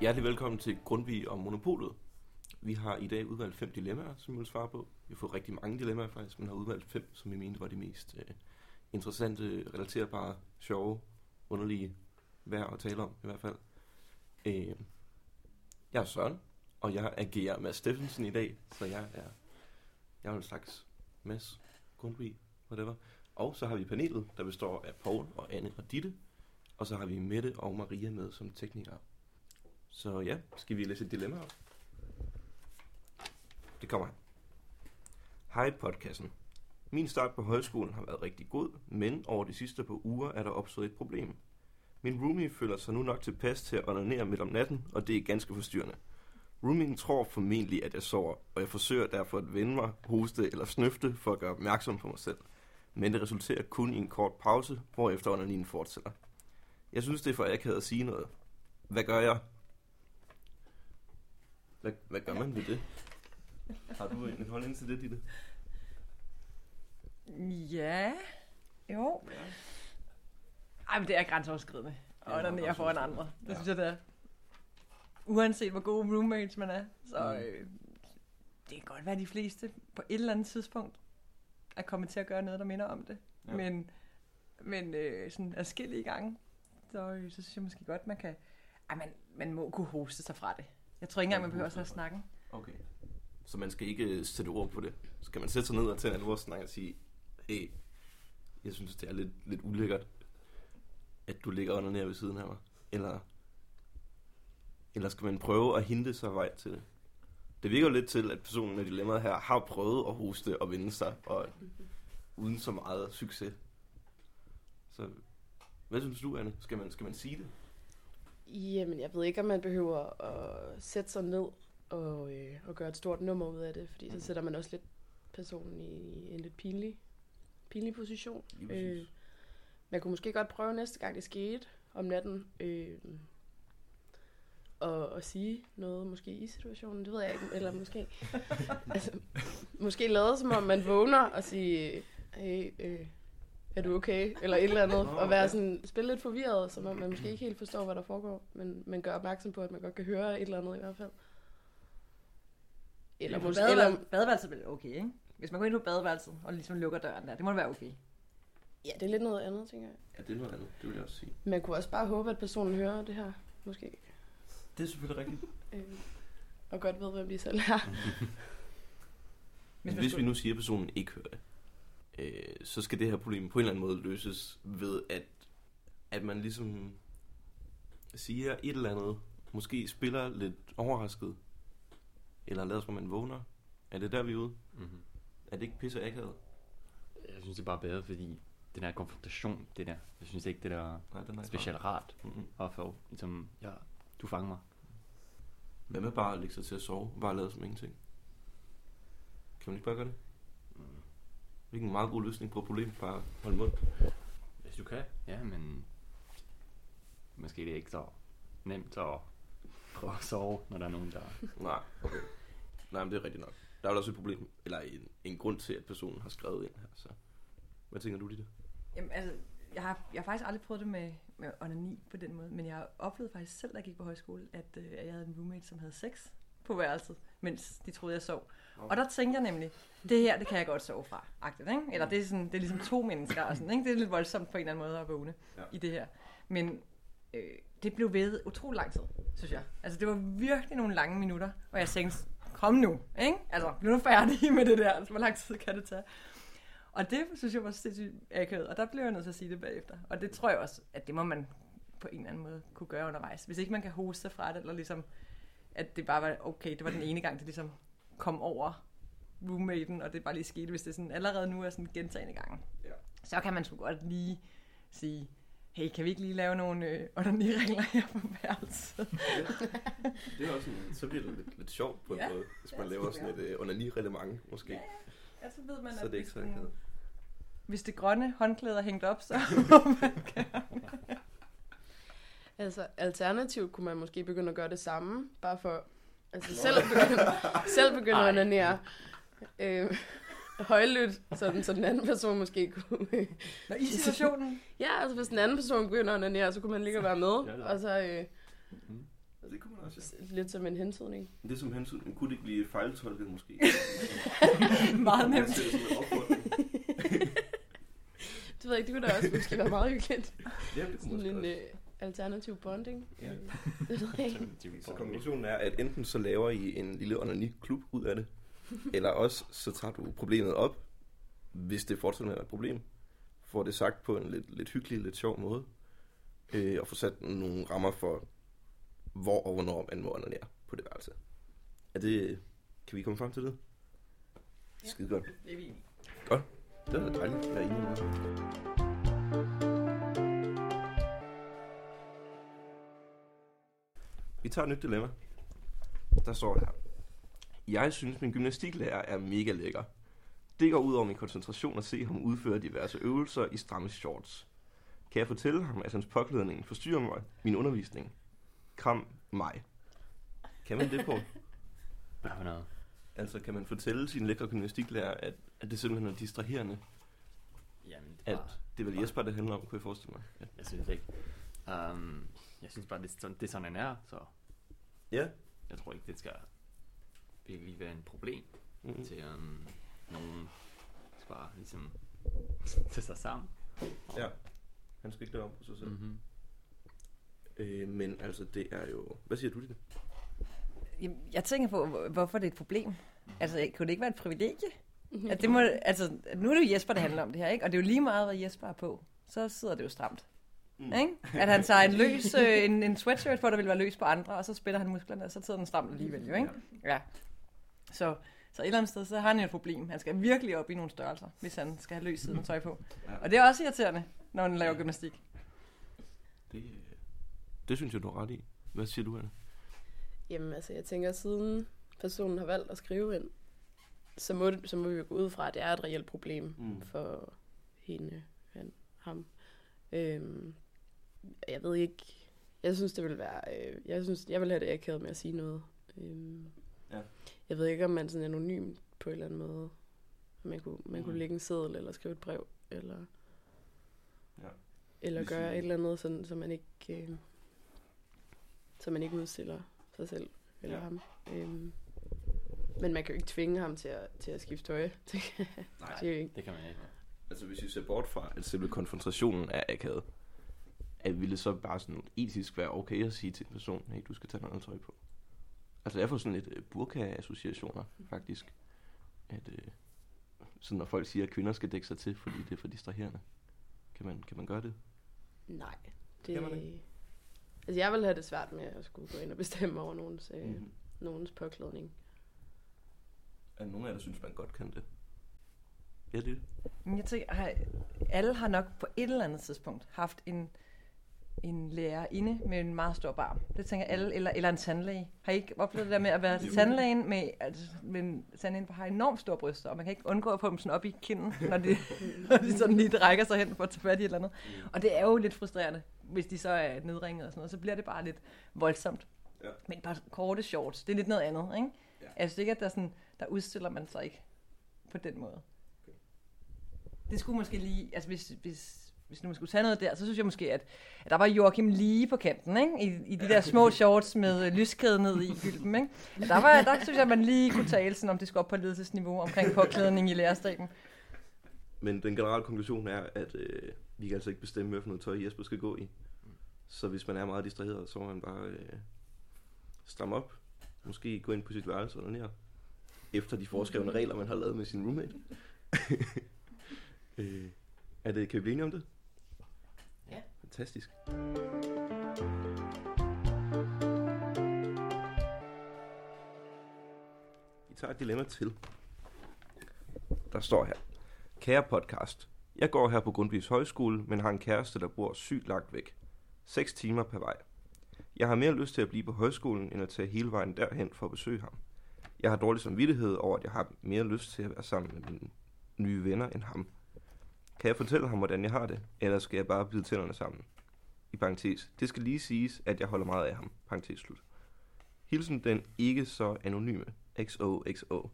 Hjertelig velkommen til Grundtvig og Monopolet. Vi har i dag udvalgt fem dilemmaer, som vi vil svare på. Vi har fået rigtig mange dilemmaer faktisk, men har udvalgt fem, som vi mente var de mest øh, interessante, relaterbare, sjove, underlige værd at tale om i hvert fald. Øh, jeg er Søren, og jeg agerer Mads Steffensen i dag, så jeg er, jeg er en slags Mads Grundtvig, whatever. Og så har vi panelet, der består af Paul og Anne og Ditte, og så har vi Mette og Maria med som teknikere. Så ja, skal vi læse et dilemma op? Det kommer her. Hej podcasten. Min start på højskolen har været rigtig god, men over de sidste par uger er der opstået et problem. Min roomie føler sig nu nok tilpas til at onanere midt om natten, og det er ganske forstyrrende. Roomien tror formentlig, at jeg sover, og jeg forsøger derfor at vende mig, hoste eller snøfte for at gøre opmærksom på mig selv. Men det resulterer kun i en kort pause, hvorefter onanien fortsætter. Jeg synes, det er for akavet at sige noget. Hvad gør jeg? Hvad, hvad gør man ved det? Har du en holdning til det, Ditte? Ja, jo. Ej, men det er grænseoverskridende. Ja, Og der det er foran andre. Det Ja. synes jeg, det er. Uanset hvor gode roommates man er, så Mm. øh, det kan godt være de fleste på et eller andet tidspunkt er kommet til at gøre noget, der minder om det. Ja. Ja. Men, men øh, sådan adskillige gange, så, øh, så synes jeg måske godt, man kan... Ej, man, man må kunne hoste sig fra det. Jeg tror ikke engang, man behøver at have snakken. Okay. Så man skal ikke sætte ord på det. Så kan man sætte sig ned og tage en alvorsnak og sige, hey, jeg synes, det er lidt, lidt ulækkert, at du ligger under nær ved siden af mig. Eller, eller skal man prøve at hinte sig vej til det? Det virker jo lidt til, at personen med dilemmaet her har prøvet at hoste og vende sig, og uden så meget succes. Så hvad synes du, Anne? Skal man, skal man sige det? Jamen, jeg ved ikke, om man behøver at sætte sig ned og, øh, og gøre et stort nummer ud af det, fordi så sætter man også lidt personen i en lidt pinlig, pinlig position. Øh, man kunne måske godt prøve næste gang, det skete om natten, øh, og, og sige noget måske i situationen, det ved jeg ikke, eller måske, altså, måske lade som om man vågner og sige, hey, øh, er du okay? Eller et eller andet, Nå, og være sådan, spille lidt forvirret, som om man måske ikke helt forstår, hvad der foregår, men, men gør opmærksom på, at man godt kan høre et eller andet i hvert fald. Eller måske, måske, eller, badeværelset, er vel okay, ikke? Hvis man går ind på badeværelset og ligesom lukker døren der, det må da være okay. ja, det er lidt noget andet, tænker jeg. Ja, det er noget andet. Det vil jeg også sige. Man kunne også bare håbe, at personen hører det her, måske. Det er selvfølgelig rigtigt. Øh, og godt ved, hvem de selv er. Men man hvis vi nu siger, at personen ikke hører det, øh, så skal det her problem på en eller anden måde løses ved, at, at man ligesom siger et eller andet, måske spiller lidt overrasket, eller lader som om man vågner. Er det der, vi er ude? Mm-hmm. Er det ikke pisse akavet? Jeg synes, det er bare bedre, fordi den her konfrontation, det der, jeg synes ikke, det der Nej, den er specielt rart Mm-hmm. at få. Ligesom, ja, du fanger mig. Hvad med bare at lægge sig til at sove? Bare lade som ingenting? Kan man ikke bare gøre det? Hvilken meget god løsning på problemet, bare holde mund. Hvis du kan. Ja, men måske det er ikke så nemt at prøve at sove, når der er nogen, der... Nej, okay. Nej, men det er rigtigt nok. Der er vel også et problem, eller en, en grund til, at personen har skrevet ind her. Så. Hvad tænker du, Ditte? Jamen, altså, jeg har, jeg har faktisk aldrig prøvet det med, med onani på den måde, men jeg oplevede faktisk selv, da jeg gik på højskole, at, øh, at jeg havde en roommate, som havde sex på værelset, mens de troede, jeg sov. Og der tænkte jeg nemlig, det her, det kan jeg godt sove fra, agtigt, ikke? Eller det er, sådan, det er ligesom to mennesker, og sådan, ikke? Det er lidt voldsomt på en eller anden måde at vågne ja. i det her. Men øh, det blev ved utrolig lang tid, synes jeg. Altså, det var virkelig nogle lange minutter, og jeg tænkte, kom nu, ikke? Altså, bliv nu færdig med det der, altså, hvor lang tid kan det tage? Og det synes jeg var sindssygt akavet, og der blev jeg nødt til at sige det bagefter. Og det tror jeg også, at det må man på en eller anden måde kunne gøre undervejs. Hvis ikke man kan hoste sig fra det, eller ligesom, at det bare var okay, det var den ene gang, det ligesom kom over roommaten, og det bare lige skete, hvis det sådan allerede nu er sådan gentagende gange. Ja. Så kan man sgu godt lige sige, hey, kan vi ikke lige lave nogle øh, onani-regler her på værelset? Det er også sådan, så bliver det lidt, lidt sjovt på en Ja. måde, hvis man Ja, laver sådan et uh, onani-reglement, måske. Ja, Ja, så ved man, så at er det ikke så akavet. hvis det grønne håndklæde er hængt op, så Altså, alternativt kunne man måske begynde at gøre det samme, bare for altså, selv, begynde, selv begynde at onanere. Øh, højlydt, sådan, så den anden person måske kunne... Nå, i situationen. ja, altså hvis den anden person begynder at onanere, så kunne man lige være med, Ja, og så, øh, Mhm. Ja, det kunne man også, ja. Lidt som en hentydning. Det er som hensyn, men kunne det ikke blive fejltolket måske? Meget nemt. Det ved jeg ikke, det kunne da også måske være meget hyggeligt. Ja, det kunne Sådan måske en også. Alternativ bonding. Ja. Det ved jeg ikke. Så konklusionen er, at enten så laver I en lille onani-klub ud af det, eller også så tager du problemet op, hvis det fortsat er et problem. Får det sagt på en lidt, lidt hyggelig, lidt sjov måde. Øh, og får sat nogle rammer for, hvor og hvornår man må onanere på det værelse. Er det, kan vi komme frem til det? Ja. Skide godt. Det er vi enige. Det er dejligt at være enig med Vi tager et nyt dilemma. Der står her. Jeg synes, min gymnastiklærer er mega lækker. Det går ud over min koncentration at se ham udføre diverse øvelser i stramme shorts. Kan jeg fortælle ham, at hans påklædning forstyrrer mig min undervisning? Kram mig. Kan man det på? Hvad for noget? Altså, kan man fortælle sin lækre gymnastiklærer, at, at det simpelthen er distraherende? Jamen, det At er bare, det er vel Jesper, det handler om, kunne jeg forestille mig. Ja. jeg synes ikke. Um, jeg synes bare, det, er sådan- det er sådan, han er, så ja. jeg tror ikke, det skal virkelig være en problem Mm. til um, nogen skal bare ligesom tage sig sammen. Ja. Han skal ikke lave om på sig selv. Mm. Mm-hmm. Øh, men altså, det er jo... Hvad siger du til det? Jamen, Jeg tænker på, hvor- hvorfor det er et problem. Altså, kunne det ikke være et privilegie? Mhm. At det må, altså, nu er det jo Jesper, det handler om det her, ikke? Og det er jo lige meget, hvad Jesper er på. Så sidder det jo stramt. Mm. Ikke? At han tager en løs, øh, en, en sweatshirt på, der vil være løs på andre, og så spiller han musklerne, og så sidder den stramt alligevel, jo, ikke? Ja. Så, så et eller andet sted, så har han jo et problem. Han skal virkelig op i nogle størrelser, hvis han skal have løs siden tøj på. Ja. Og det er også irriterende, når han laver gymnastik. Det, øh, det synes jeg, du har ret i. Hvad siger du, Anne? Jamen altså, jeg tænker, siden personen har valgt at skrive ind, så må, det, så må vi jo gå ud fra, at det er et reelt problem mm. for hende, han, ham. Øhm, jeg ved ikke, jeg synes, det vil være, øh, jeg synes, jeg vil have det akavet med at sige noget. Øhm, Ja. Jeg ved ikke, om man sådan er anonym på en eller anden måde. Man kunne, man Mm. kunne lægge en seddel, eller skrive et brev, eller, Ja. eller Hvis gøre et eller andet, sådan, så man ikke, øh, så man ikke udstiller sig selv eller Ja. ham. Øhm, men man kan jo ikke tvinge ham til at, til at skifte tøj. Nej. det. Det kan man ikke. Altså, hvis vi ser bort fra, at selve konfrontationen er akavet, at ville det så bare sådan etisk være okay at sige til en person, hey, du skal tage noget tøj på? Altså, jeg får sådan lidt øh, burka-associationer, faktisk. At, øh, sådan når folk siger, at kvinder skal dække sig til, fordi det er for distraherende. Kan man, kan man gøre det? Nej. Kan Det, man ikke? altså jeg vil have det svært med at skulle gå ind og bestemme over nogens, øh, Mm-hmm. nogens påklædning. Er nogen af jer, der synes, man godt kan det? Ja, det er det. Men jeg tænker, har, alle har nok på et eller andet tidspunkt haft en, en lærer inde med en meget stor barm. Det tænker alle, eller, eller en tandlæge. Har I ikke oplevet det der med at være til tandlægen med, altså, med en tandlæge, der har enormt store bryster, og man kan ikke undgå at få dem sådan op i kinden, når de, når de sådan lige rækker sig hen for at tage fat i et eller andet. Og det er jo lidt frustrerende, hvis de så er nedringet og sådan noget, så bliver det bare lidt voldsomt. Ja. Men bare korte shorts, det er lidt noget andet, ikke? Ja. Altså ikke, at der, sådan, der udstiller man sig ikke på den måde. Det skulle måske lige, altså hvis, hvis, hvis nu man skulle tage noget der, så synes jeg måske, at, at der var Joachim lige på kanten, ikke? I, i de der små shorts med øh, lyskæde ned i gylden, ikke? At der, var, der synes jeg, at man lige kunne tale sådan, om det skulle op på ledelsesniveau omkring påklædning i lærerstaben. Men den generelle konklusion er, at øh, vi kan altså ikke bestemme, hvad for noget tøj Jesper skal gå i. Så hvis man er meget distraheret, så må man bare øh, stramme op. Måske gå ind på sit værelse eller ned. Efter de foreskrevne regler, man har lavet med sin roommate. øh, er det, kan vi blive enige om det? Fantastisk. Vi tager et dilemma til. Der står her. Kære podcast. Jeg går her på Grundtvigs Højskole, men har en kæreste, der bor sygt langt væk. 6 timer per vej. Jeg har mere lyst til at blive på højskolen, end at tage hele vejen derhen for at besøge ham. Jeg har dårlig samvittighed over, at jeg har mere lyst til at være sammen med mine nye venner end ham. Kan jeg fortælle ham, hvordan jeg har det, eller skal jeg bare bide tænderne sammen? I parentes. Det skal lige siges, at jeg holder meget af ham. Parentes slut. Hilsen den ikke så anonyme. XOXO.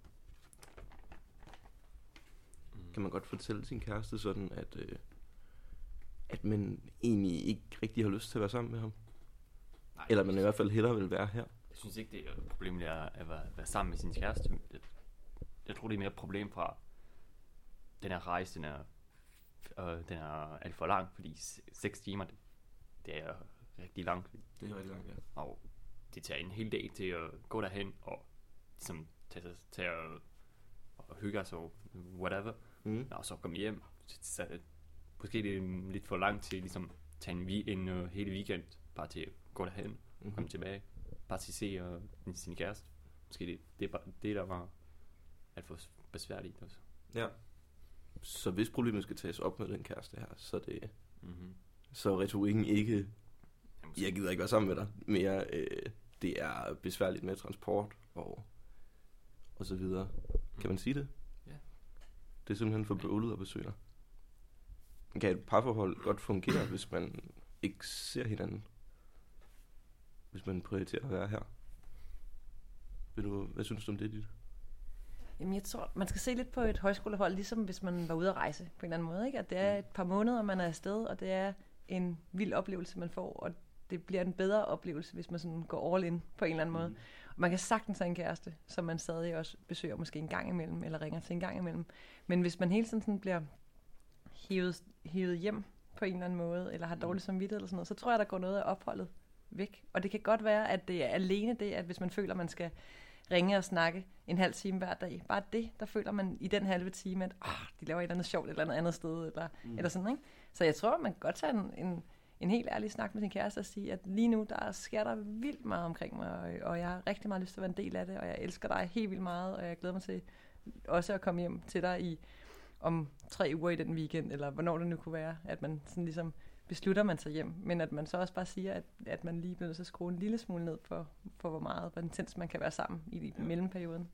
Kan man godt fortælle sin kæreste sådan, at, øh, at man egentlig ikke rigtig har lyst til at være sammen med ham? Ej, Eller man i hvert fald hellere vil være her. Jeg synes ikke, det er et problem, det er at være, være sammen med sin kæreste. Jeg, tror, det er mere et problem fra den her rejse, den er, øh, den er alt for lang, fordi 6 timer, det, det er rigtig langt. Det er rigtig langt, ja. Og det tager en hel dag til at gå derhen og ligesom tage, sig- tage og, og hygge sig og whatever. Mm. Og så komme hjem. Så, så, måske det er lidt for langt til ligesom tage en, vi- en uh, hele weekend bare til at gå derhen Mm-hmm. komme tilbage. Bare til at se uh, sin kæreste. Måske det, det er det, der var alt for besværligt også. Ja. Så hvis problemet skal tages op med den kæreste her, så er det Mm-hmm. så retorikken ikke, jeg gider ikke være sammen med dig, mere øh, det er besværligt med transport og, og så videre. Kan man sige det? Ja. Det er simpelthen for bøvlet at besøge dig. Kan et parforhold godt fungere, hvis man ikke ser hinanden? Hvis man prioriterer at være her? Vil du, hvad synes du om det, dit? Jamen, jeg tror, man skal se lidt på et højskolehold, ligesom hvis man var ude at rejse på en eller anden måde. Ikke? At det er et par måneder, man er afsted, og det er en vild oplevelse, man får, og det bliver en bedre oplevelse, hvis man sådan går all in på en eller anden måde. Og man kan sagtens have en kæreste, som man stadig også besøger måske en gang imellem, eller ringer til en gang imellem. Men hvis man hele tiden sådan bliver hivet, hivet hjem på en eller anden måde, eller har dårlig samvittighed eller sådan noget, så tror jeg, der går noget af opholdet væk. Og det kan godt være, at det er alene det, at hvis man føler, man skal ringe og snakke en halv time hver dag. Bare det, der føler man i den halve time, at oh, de laver et eller andet sjovt et eller andet andet sted, eller, mm. eller sådan, ikke? Så jeg tror, man kan godt tage en, en, en helt ærlig snak med sin kæreste og sige, at lige nu, der sker der vildt meget omkring mig, og, og jeg har rigtig meget lyst til at være en del af det, og jeg elsker dig helt vildt meget, og jeg glæder mig til også at komme hjem til dig i om tre uger i den weekend, eller hvornår det nu kunne være, at man sådan ligesom beslutter man sig hjem, men at man så også bare siger, at, at man lige bliver nødt til at skrue en lille smule ned for, for hvor meget, hvor intens man kan være sammen i, i Ja. mellemperioden.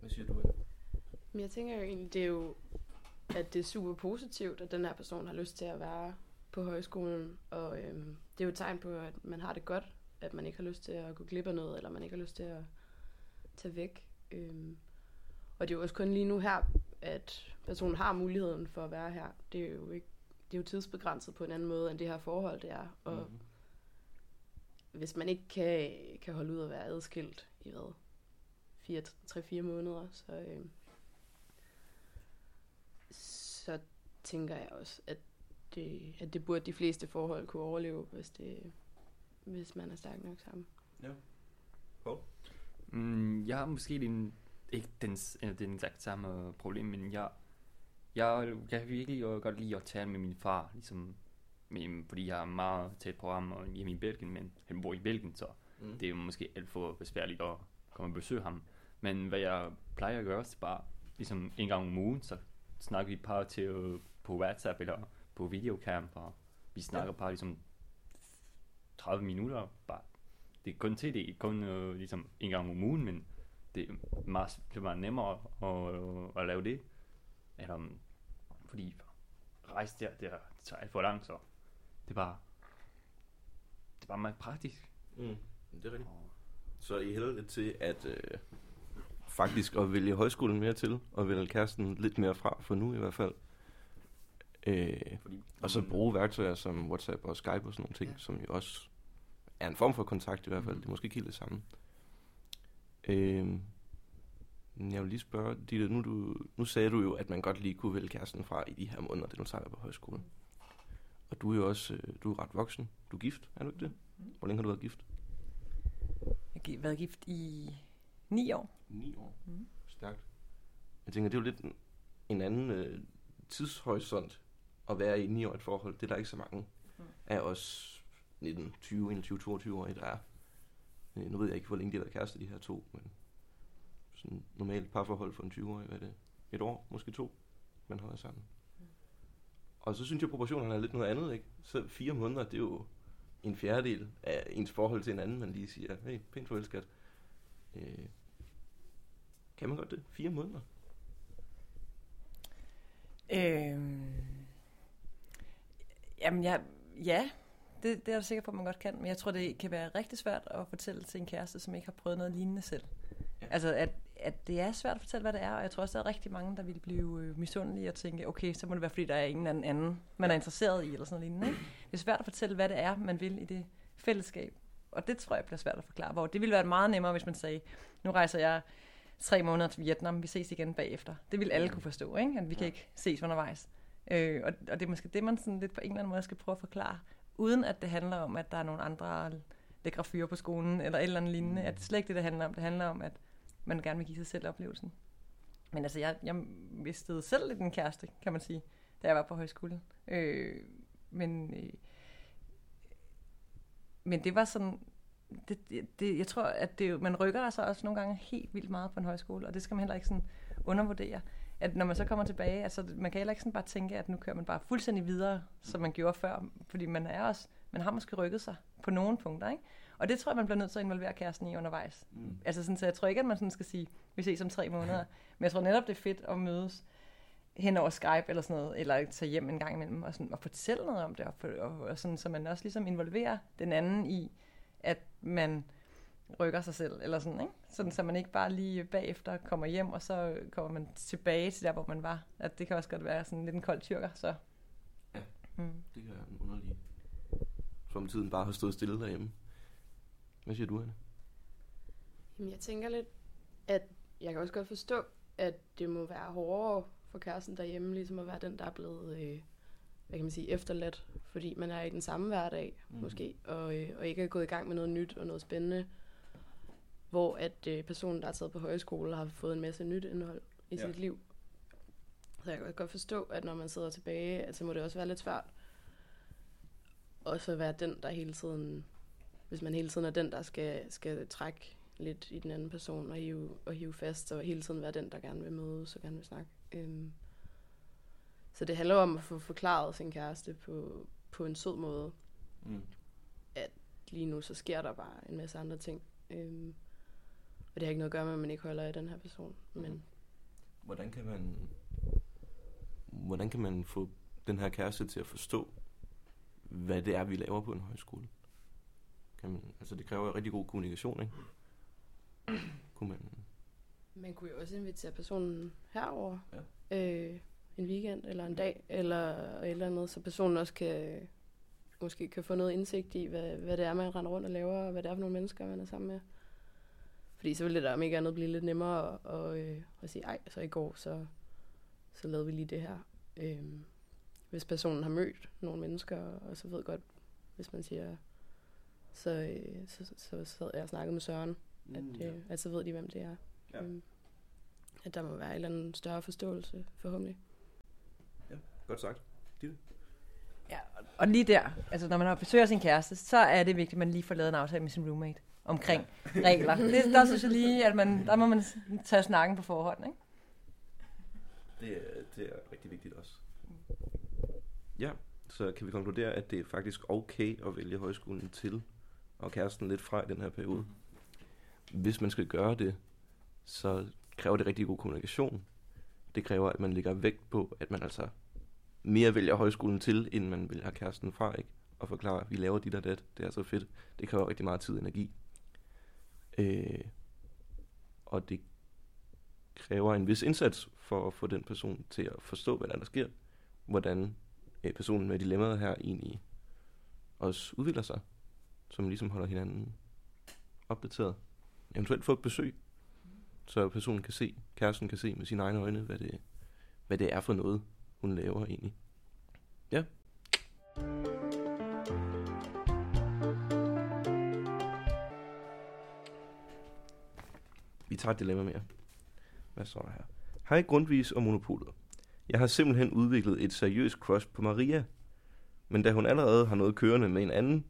Hvad siger du? Men jeg tænker jo egentlig, det er jo, at det er super positivt, at den her person har lyst til at være på højskolen. Og øhm, det er jo et tegn på, at man har det godt, at man ikke har lyst til at gå glip af noget, eller man ikke har lyst til at tage væk. Øhm, og det er jo også kun lige nu her, at personen har muligheden for at være her. Det er jo ikke det er jo tidsbegrænset på en anden måde, end det her forhold det er. Og Mhm. hvis man ikke kan, kan holde ud at være adskilt i hvad? 3-4 måneder, så, øh, så tænker jeg også, at det, at det burde de fleste forhold kunne overleve, hvis, det, hvis man er stærk nok sammen. Mm, jeg har måske den, ikke den, den eksakt samme problem, men jeg, jeg, kan virkelig godt lide at tale med min far, ligesom, med, fordi jeg er meget tæt på ham og hjemme i Belgien, men han bor i Belgien, så Mm. det er måske alt for besværligt at komme og besøge ham. Men hvad jeg plejer at gøre, så bare ligesom en gang om ugen, så snakker vi bare til øh, på WhatsApp eller på videocam, og vi snakker bare ligesom 30 minutter, bare det er kun til, det er kun øh, ligesom en gang om ugen, men det er meget, det er meget nemmere at, øh, at lave det. Eller, um, fordi rejse der, det, er, det tager alt for langt, så det er bare, det er bare meget praktisk. Mm. Det er rigtigt. Og, Så I hælder lidt til at øh, faktisk at vælge højskolen mere til, og vælge kæresten lidt mere fra, for nu i hvert fald. Øh, fordi, og så bruge værktøjer som WhatsApp og Skype og sådan nogle ting, ja. Som jo også er en form for kontakt i hvert fald. Mhm. Det er måske ikke helt det samme. Øh, jeg vil lige spørge, Ditte, nu, du, nu sagde du jo, at man godt lige kunne vælge kæresten fra i de her måneder, det nu tager på højskolen. Og du er jo også øh, du er ret voksen. Du er gift, er du ikke det? Hvor længe har du været gift? Jeg har været gift i ni år. 9 år. Mhm. Stærkt. Jeg tænker, det er jo lidt en, en anden øh, tidshorisont at være i et 9 år et forhold. Det er der ikke så mange Mm. af os 19, 20, 21, 22 år, der er. Øh, nu ved jeg ikke, hvor længe de har været kærester, de her to, men sådan normalt parforhold for en 20-årig, hvad er det? Et år, måske to, man har sammen. Og så synes jeg, proportionerne er lidt noget andet, ikke? Så fire måneder, det er jo en fjerdedel af ens forhold til en anden, man lige siger, hey, pænt farvel, skat. Øh, kan man godt det? Fire måneder? Øhm, jamen, jeg, ja, det, det er jeg sikker på, at man godt kan. Men jeg tror, det kan være rigtig svært at fortælle til en kæreste, som ikke har prøvet noget lignende selv. Ja. Altså, at, at det er svært at fortælle, hvad det er. Og jeg tror også, der er rigtig mange, der vil blive øh, misundelige og tænke, okay, så må det være, fordi der er ingen anden, anden man er interesseret i, eller sådan noget lignende. Ikke? Det er svært at fortælle, hvad det er, man vil i det fællesskab. og det tror jeg bliver svært at forklare. Hvor det ville være meget nemmere, hvis man sagde, nu rejser jeg tre måneder til Vietnam, vi ses igen bagefter. Det vil alle kunne forstå, ikke? at vi kan ikke ses undervejs. Øh, og, og det er måske det, man sådan lidt på en eller anden måde skal prøve at forklare, uden at det handler om, at der er nogle andre lækre fyre på skolen, eller et eller andet lignende. At det er slet ikke det, det handler om. Det handler om, at man gerne vil give sig selv oplevelsen. Men altså, jeg, jeg mistede selv lidt en kæreste, kan man sige, da jeg var på højskole. Øh, men, øh, men det var sådan, det, det, jeg tror, at det, man rykker sig også nogle gange helt vildt meget på en højskole, og det skal man heller ikke sådan undervurdere. At når man så kommer tilbage, altså man kan heller ikke sådan bare tænke, at nu kører man bare fuldstændig videre, som man gjorde før, fordi man er også, man har måske rykket sig på nogle punkter, ikke? Og det tror jeg, man bliver nødt til at involvere kæresten i undervejs. Mm. Altså sådan, så jeg tror ikke, at man sådan skal sige, vi ses om tre måneder. Men jeg tror netop, det er fedt at mødes hen over Skype eller sådan noget, eller tage hjem en gang imellem og, sådan, og fortælle noget om det, og, og, og sådan, så man også ligesom involverer den anden i, at man rykker sig selv, eller sådan, ikke? Sådan, så man ikke bare lige bagefter kommer hjem, og så kommer man tilbage til der, hvor man var. At det kan også godt være sådan lidt en kold tyrker, så. Ja, mm. det kan være en underlig... Som tiden bare har stået stille derhjemme. Hvad siger du, Anne? Jamen, jeg tænker lidt, at jeg kan også godt forstå, at det må være hårdere for kæresten derhjemme, ligesom at være den, der er blevet, øh, hvad kan man sige, efterladt, fordi man er i den samme hverdag, mm. måske, og, øh, og ikke er gået i gang med noget nyt og noget spændende, hvor at øh, personen, der er taget på højskole, har fået en masse nyt indhold i ja. sit liv. Så jeg kan godt forstå, at når man sidder tilbage, altså må det også være lidt svært, og så være den, der hele tiden, hvis man hele tiden er den, der skal, skal trække lidt i den anden person og hive, og hive fast, og hele tiden være den, der gerne vil mødes og gerne vil snakke. Øhm. Så det handler om at få forklaret sin kæreste på, på en sød måde, mm. at lige nu så sker der bare en masse andre ting. Øhm. Og det har ikke noget at gøre med, at man ikke holder af den her person. Men hvordan kan man hvordan kan man få den her kæreste til at forstå, hvad det er, vi laver på en højskole? Kan man, altså det kræver rigtig god kommunikation, ikke? kunne man... Man kunne jo også invitere personen herover ja. øh, en weekend eller en dag, eller et eller andet, så personen også kan måske kan få noget indsigt i, hvad, hvad det er, man render rundt og laver, og hvad det er for nogle mennesker, man er sammen med. Fordi så ville det da om ikke andet blive lidt nemmere at, at, øh, at sige, ej, så i går, så, så lavede vi lige det her. Øhm, hvis personen har mødt nogle mennesker, og så ved godt, hvis man siger, så, øh, så, så, så sad jeg og snakkede med Søren, mm, at, øh, at så ved de, hvem det er. Ja. Øhm, at der må være en eller anden større forståelse, forhåbentlig. Ja, godt sagt. Ditte? Ja, og lige der, altså når man har besøger sin kæreste, så er det vigtigt, at man lige får lavet en aftale med sin roommate omkring ja. regler. Det, der synes jeg lige, at man, der må man tage snakken på forhånd, ikke? Det, er, det er rigtig vigtigt også. Ja, så kan vi konkludere, at det er faktisk okay at vælge højskolen til, og kæresten lidt fra i den her periode. Hvis man skal gøre det, så kræver det rigtig god kommunikation. Det kræver, at man lægger vægt på, at man altså mere vælger højskolen til, end man vil have kæresten fra, ikke? Og forklare, at vi laver dit og dat. Det er så fedt. Det kræver rigtig meget tid og energi. Øh, og det kræver en vis indsats for at få den person til at forstå, hvad der, der sker. Hvordan øh, personen med dilemmaet her egentlig også udvikler sig. Som ligesom holder hinanden opdateret. Eventuelt få et besøg, så personen kan se, kæresten kan se med sine egne øjne, hvad det, hvad det er for noget, hun laver egentlig. Ja. Vi tager et dilemma mere. Hvad står der her? Hej Grundvis og Monopolet. Jeg har simpelthen udviklet et seriøst crush på Maria. Men da hun allerede har noget kørende med en anden,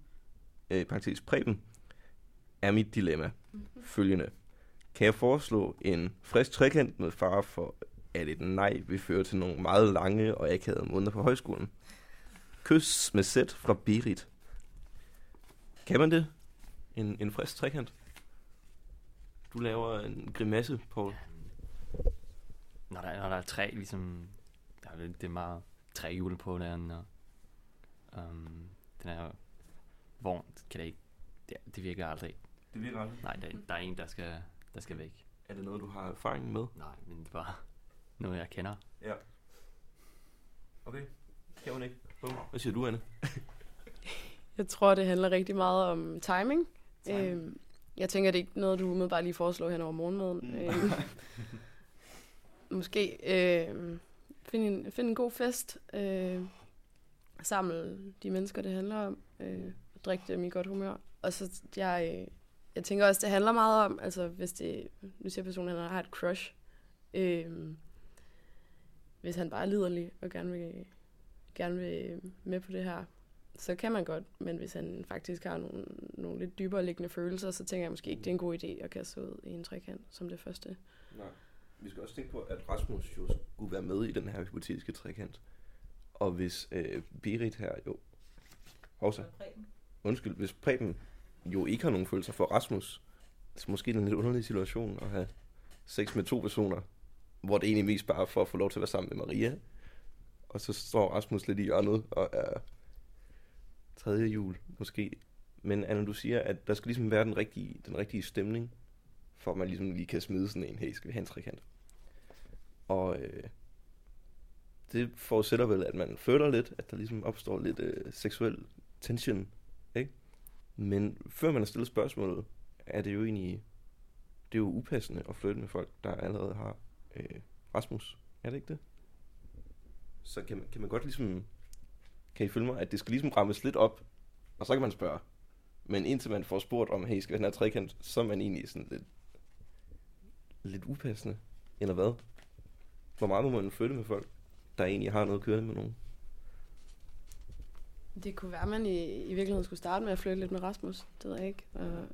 øh, faktisk Preben, er mit dilemma følgende. Kan jeg foreslå en frisk trekant med far for, at et nej vil føre til nogle meget lange og akavede måneder på højskolen? Kys med sæt fra Berit. Kan man det? En, en frisk trekant? Du laver en grimasse, Paul. Når der, når der er tre, ligesom... Der er, det er meget tre hjul på den, og um, den her vogn kan det ikke... Det, det virker aldrig. Det virker aldrig? Nej, der, der er en, der skal, der skal væk. Er det noget, du har erfaring med? Nej, men det er bare noget, jeg kender. Ja. Okay. Kan hun ikke? Hvad siger du, Anne? jeg tror, det handler rigtig meget om timing. Øhm, jeg tænker, det er ikke noget, du umiddelbart lige foreslår hen over morgenmaden. Mm. Øhm, måske øh, finde en, find en god fest. Øh, samle de mennesker, det handler om. Øh, drikke dem i godt humør. Og så, jeg, øh, jeg tænker også, det handler meget om, altså hvis det, nu siger personen, han har et crush. Øh, hvis han bare er liderlig og gerne vil, gerne vil med på det her, så kan man godt. Men hvis han faktisk har nogle, nogle lidt dybere liggende følelser, så tænker jeg måske ikke, det er en god idé at kaste ud i en trekant som det første. Nej. Vi skal også tænke på, at Rasmus jo skulle være med i den her hypotetiske trekant. Og hvis øh, Berit her jo... Hovsa. Undskyld, hvis Preben jo ikke har nogen følelser for Rasmus, så måske er det en lidt underlig situation at have sex med to personer, hvor det egentlig mest bare er for at få lov til at være sammen med Maria. Og så står Rasmus lidt i hjørnet og er tredje jul måske. Men Anna, du siger, at der skal ligesom være den rigtige, den rigtige stemning, for at man ligesom lige kan smide sådan en, hey, skal vi have en trekant? Og øh, det forudsætter vel, at man føler lidt, at der ligesom opstår lidt øh, seksuel tension, ikke? Men før man har stillet spørgsmålet, er det jo egentlig, det er jo upassende at flytte med folk, der allerede har øh, Rasmus. Er det ikke det? Så kan man, kan man godt ligesom, kan I følge mig, at det skal ligesom rammes lidt op, og så kan man spørge. Men indtil man får spurgt om, hey, skal vi have den her trekant, så er man egentlig sådan lidt, lidt upassende, eller hvad? Hvor meget må man flytte med folk, der egentlig har noget kørende med nogen? Det kunne være, at man i, i virkeligheden skulle starte med at flytte lidt med Rasmus. Det ved jeg ikke. Og,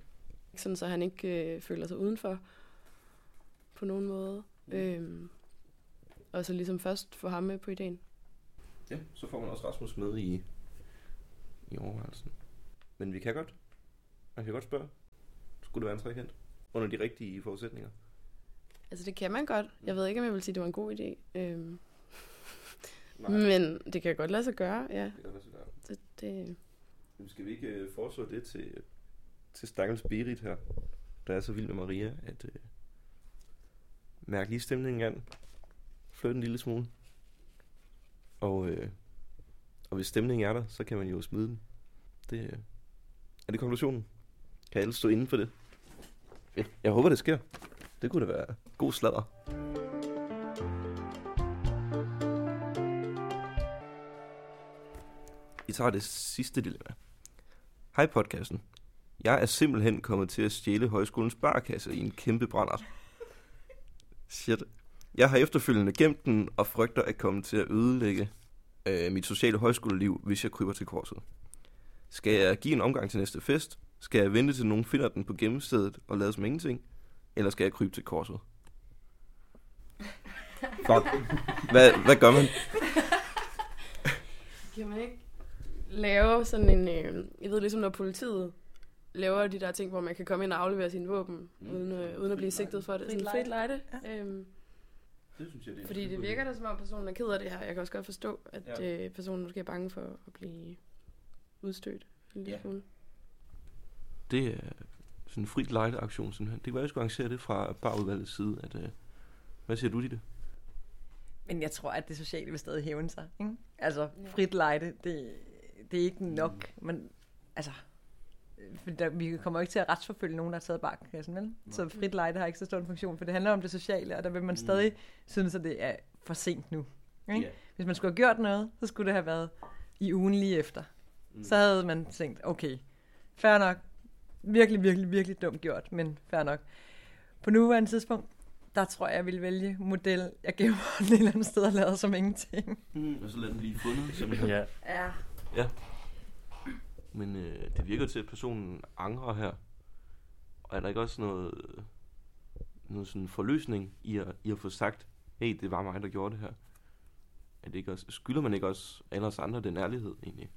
sådan så han ikke øh, føler sig udenfor på nogen måde. Øhm, og så ligesom først få ham med på ideen. Ja, så får man også Rasmus med i, i overvejelsen. Men vi kan godt. Man kan godt spørge. Skulle det være en trekant? Under de rigtige forudsætninger? Altså det kan man godt. Jeg ved ikke, om jeg vil sige, at det var en god idé. Øhm, Nej, men det kan godt lade sig gøre, ja. det kan lade sig gøre. Det, det, skal vi ikke øh, foreslå det til, til stakkels Berit her, der er så vild med Maria, at øh, mærke lige stemningen an, flytte en lille smule, og, øh, og hvis stemningen er der, så kan man jo smide den. Det, øh, er det konklusionen? Kan alle stå inden for det? Fedt. Jeg håber, det sker. Det kunne da være god sladder. Vi tager det sidste dilemma. Hej podcasten. Jeg er simpelthen kommet til at stjæle højskolens barkasse i en kæmpe brændert. Shit. Jeg har efterfølgende gemt den og frygter at komme til at ødelægge øh, mit sociale højskoleliv, hvis jeg kryber til korset. Skal jeg give en omgang til næste fest? Skal jeg vente til nogen finder den på gemmestedet og lade som ingenting? Eller skal jeg krybe til korset? Fuck. Hvad, hvad gør man? kan man ikke lave sådan en... Øh, jeg ved ligesom, når politiet laver de der ting, hvor man kan komme ind og aflevere sine våben, Mm. uden, øh, uden at blive sigtet for det. Frit Sådan frit lejde. Ja. Øhm, Det synes jeg, det er fordi det virker da som om, personen er ked af det her. Jeg kan også godt forstå, at Ja. øh, personen måske er bange for at blive udstødt. En lille Ja. smule. Det er sådan en frit lejde aktion simpelthen. Det kan være, at vi skulle arrangere det fra barudvalgets side. At, øh, hvad siger du, det? Men jeg tror, at det sociale vil stadig hæve sig. Ikke? Altså, Ja. frit lejde, det, det er ikke nok. Men altså, for der, vi kommer ikke til at retsforfølge nogen, der har taget barkassen, vel? Så frit lejde har ikke så stor en funktion, for det handler om det sociale, og der vil man Mm. stadig synes, at det er for sent nu. Ikke? Ja. Hvis man skulle have gjort noget, så skulle det have været i ugen lige efter. Mm. Så havde man tænkt, okay, fair nok. Virkelig, virkelig, virkelig dumt gjort, men fair nok. På nuværende tidspunkt, der tror jeg, jeg vil vælge model, jeg gemmer den et eller andet sted og lader som ingenting. Mm, og så lad den lige fundet, simpelthen. Ja, Ja. Men øh, det virker til, at personen angrer her. Og er der ikke også noget, noget sådan forløsning i at, i at få sagt, hey, det var mig, der gjorde det her? Er det ikke også, skylder man ikke også alle os andre den ærlighed, egentlig?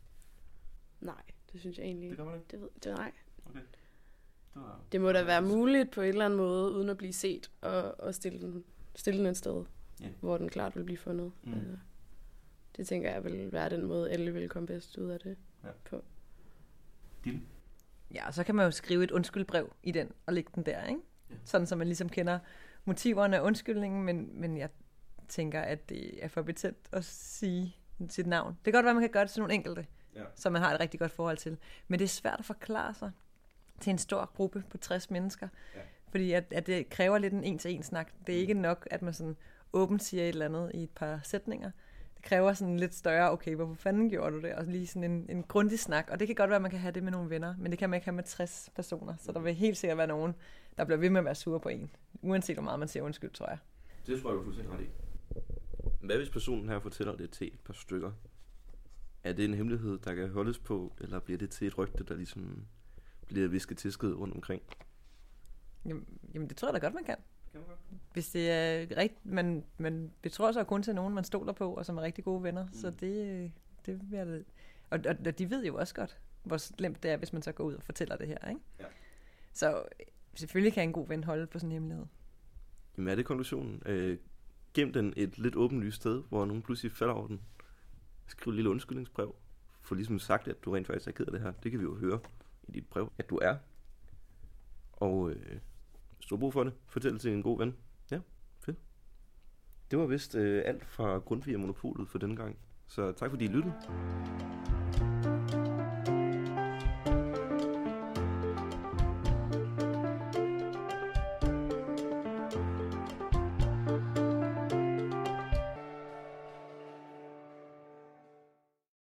Nej, det synes jeg egentlig ikke. gør man ikke. Det, ved, det, nej. Det, var... det må da være muligt på en eller anden måde, uden at blive set, og, og stille, den, stille den et sted, Ja. hvor den klart vil blive fundet. Mm. Øh, det tænker jeg vil være den måde, alle vil komme bedst ud af det. Ja, og så kan man jo skrive et undskyldbrev i den og lægge den der, ikke? Ja. Sådan, så man ligesom kender motiverne af undskyldningen, men, men jeg tænker, at det er for betændt at sige sit navn. Det kan godt være, at man kan gøre det til nogle enkelte, Ja. som man har et rigtig godt forhold til. Men det er svært at forklare sig til en stor gruppe på 60 mennesker. Ja. Fordi at, at det kræver lidt en en-til-en snak. Det er ikke nok, at man sådan åbent siger et eller andet i et par sætninger. Det kræver sådan lidt større, okay, hvorfor fanden gjorde du det? Og lige sådan en, en grundig snak. Og det kan godt være, at man kan have det med nogle venner, men det kan man ikke have med 60 personer. Så der vil helt sikkert være nogen, der bliver ved med at være sure på en. Uanset hvor meget man siger undskyld, tror jeg. Det tror jeg, du fuldstændig ret i. Hvad hvis personen her fortæller det til et par stykker? Er det en hemmelighed, der kan holdes på, eller bliver det til et rygte, der ligesom bliver visket tisket rundt omkring? Jamen, jamen det tror jeg da godt, man kan. Hvis det er rigtigt, man, man betror sig kun til nogen, man stoler på, og som er rigtig gode venner. Mm. Så det, det jeg da- og, og, og de ved jo også godt, hvor slemt det er, hvis man så går ud og fortæller det her. Ikke? Ja. Så selvfølgelig kan en god ven holde på sådan en hemmelighed. Jamen er det konklusionen? Øh, gem den et lidt åbenlyst sted, hvor nogen pludselig falder over den. Skriv et lille undskyldningsbrev. Få ligesom sagt, at du rent faktisk er ked af det her. Det kan vi jo høre i dit brev, at du er. Og øh, du har brug for det, fortæl det til en god ven. Ja, fedt. Det var vist øh, alt fra Grundtvig og Monopolet for denne gang. Så tak fordi I lyttede.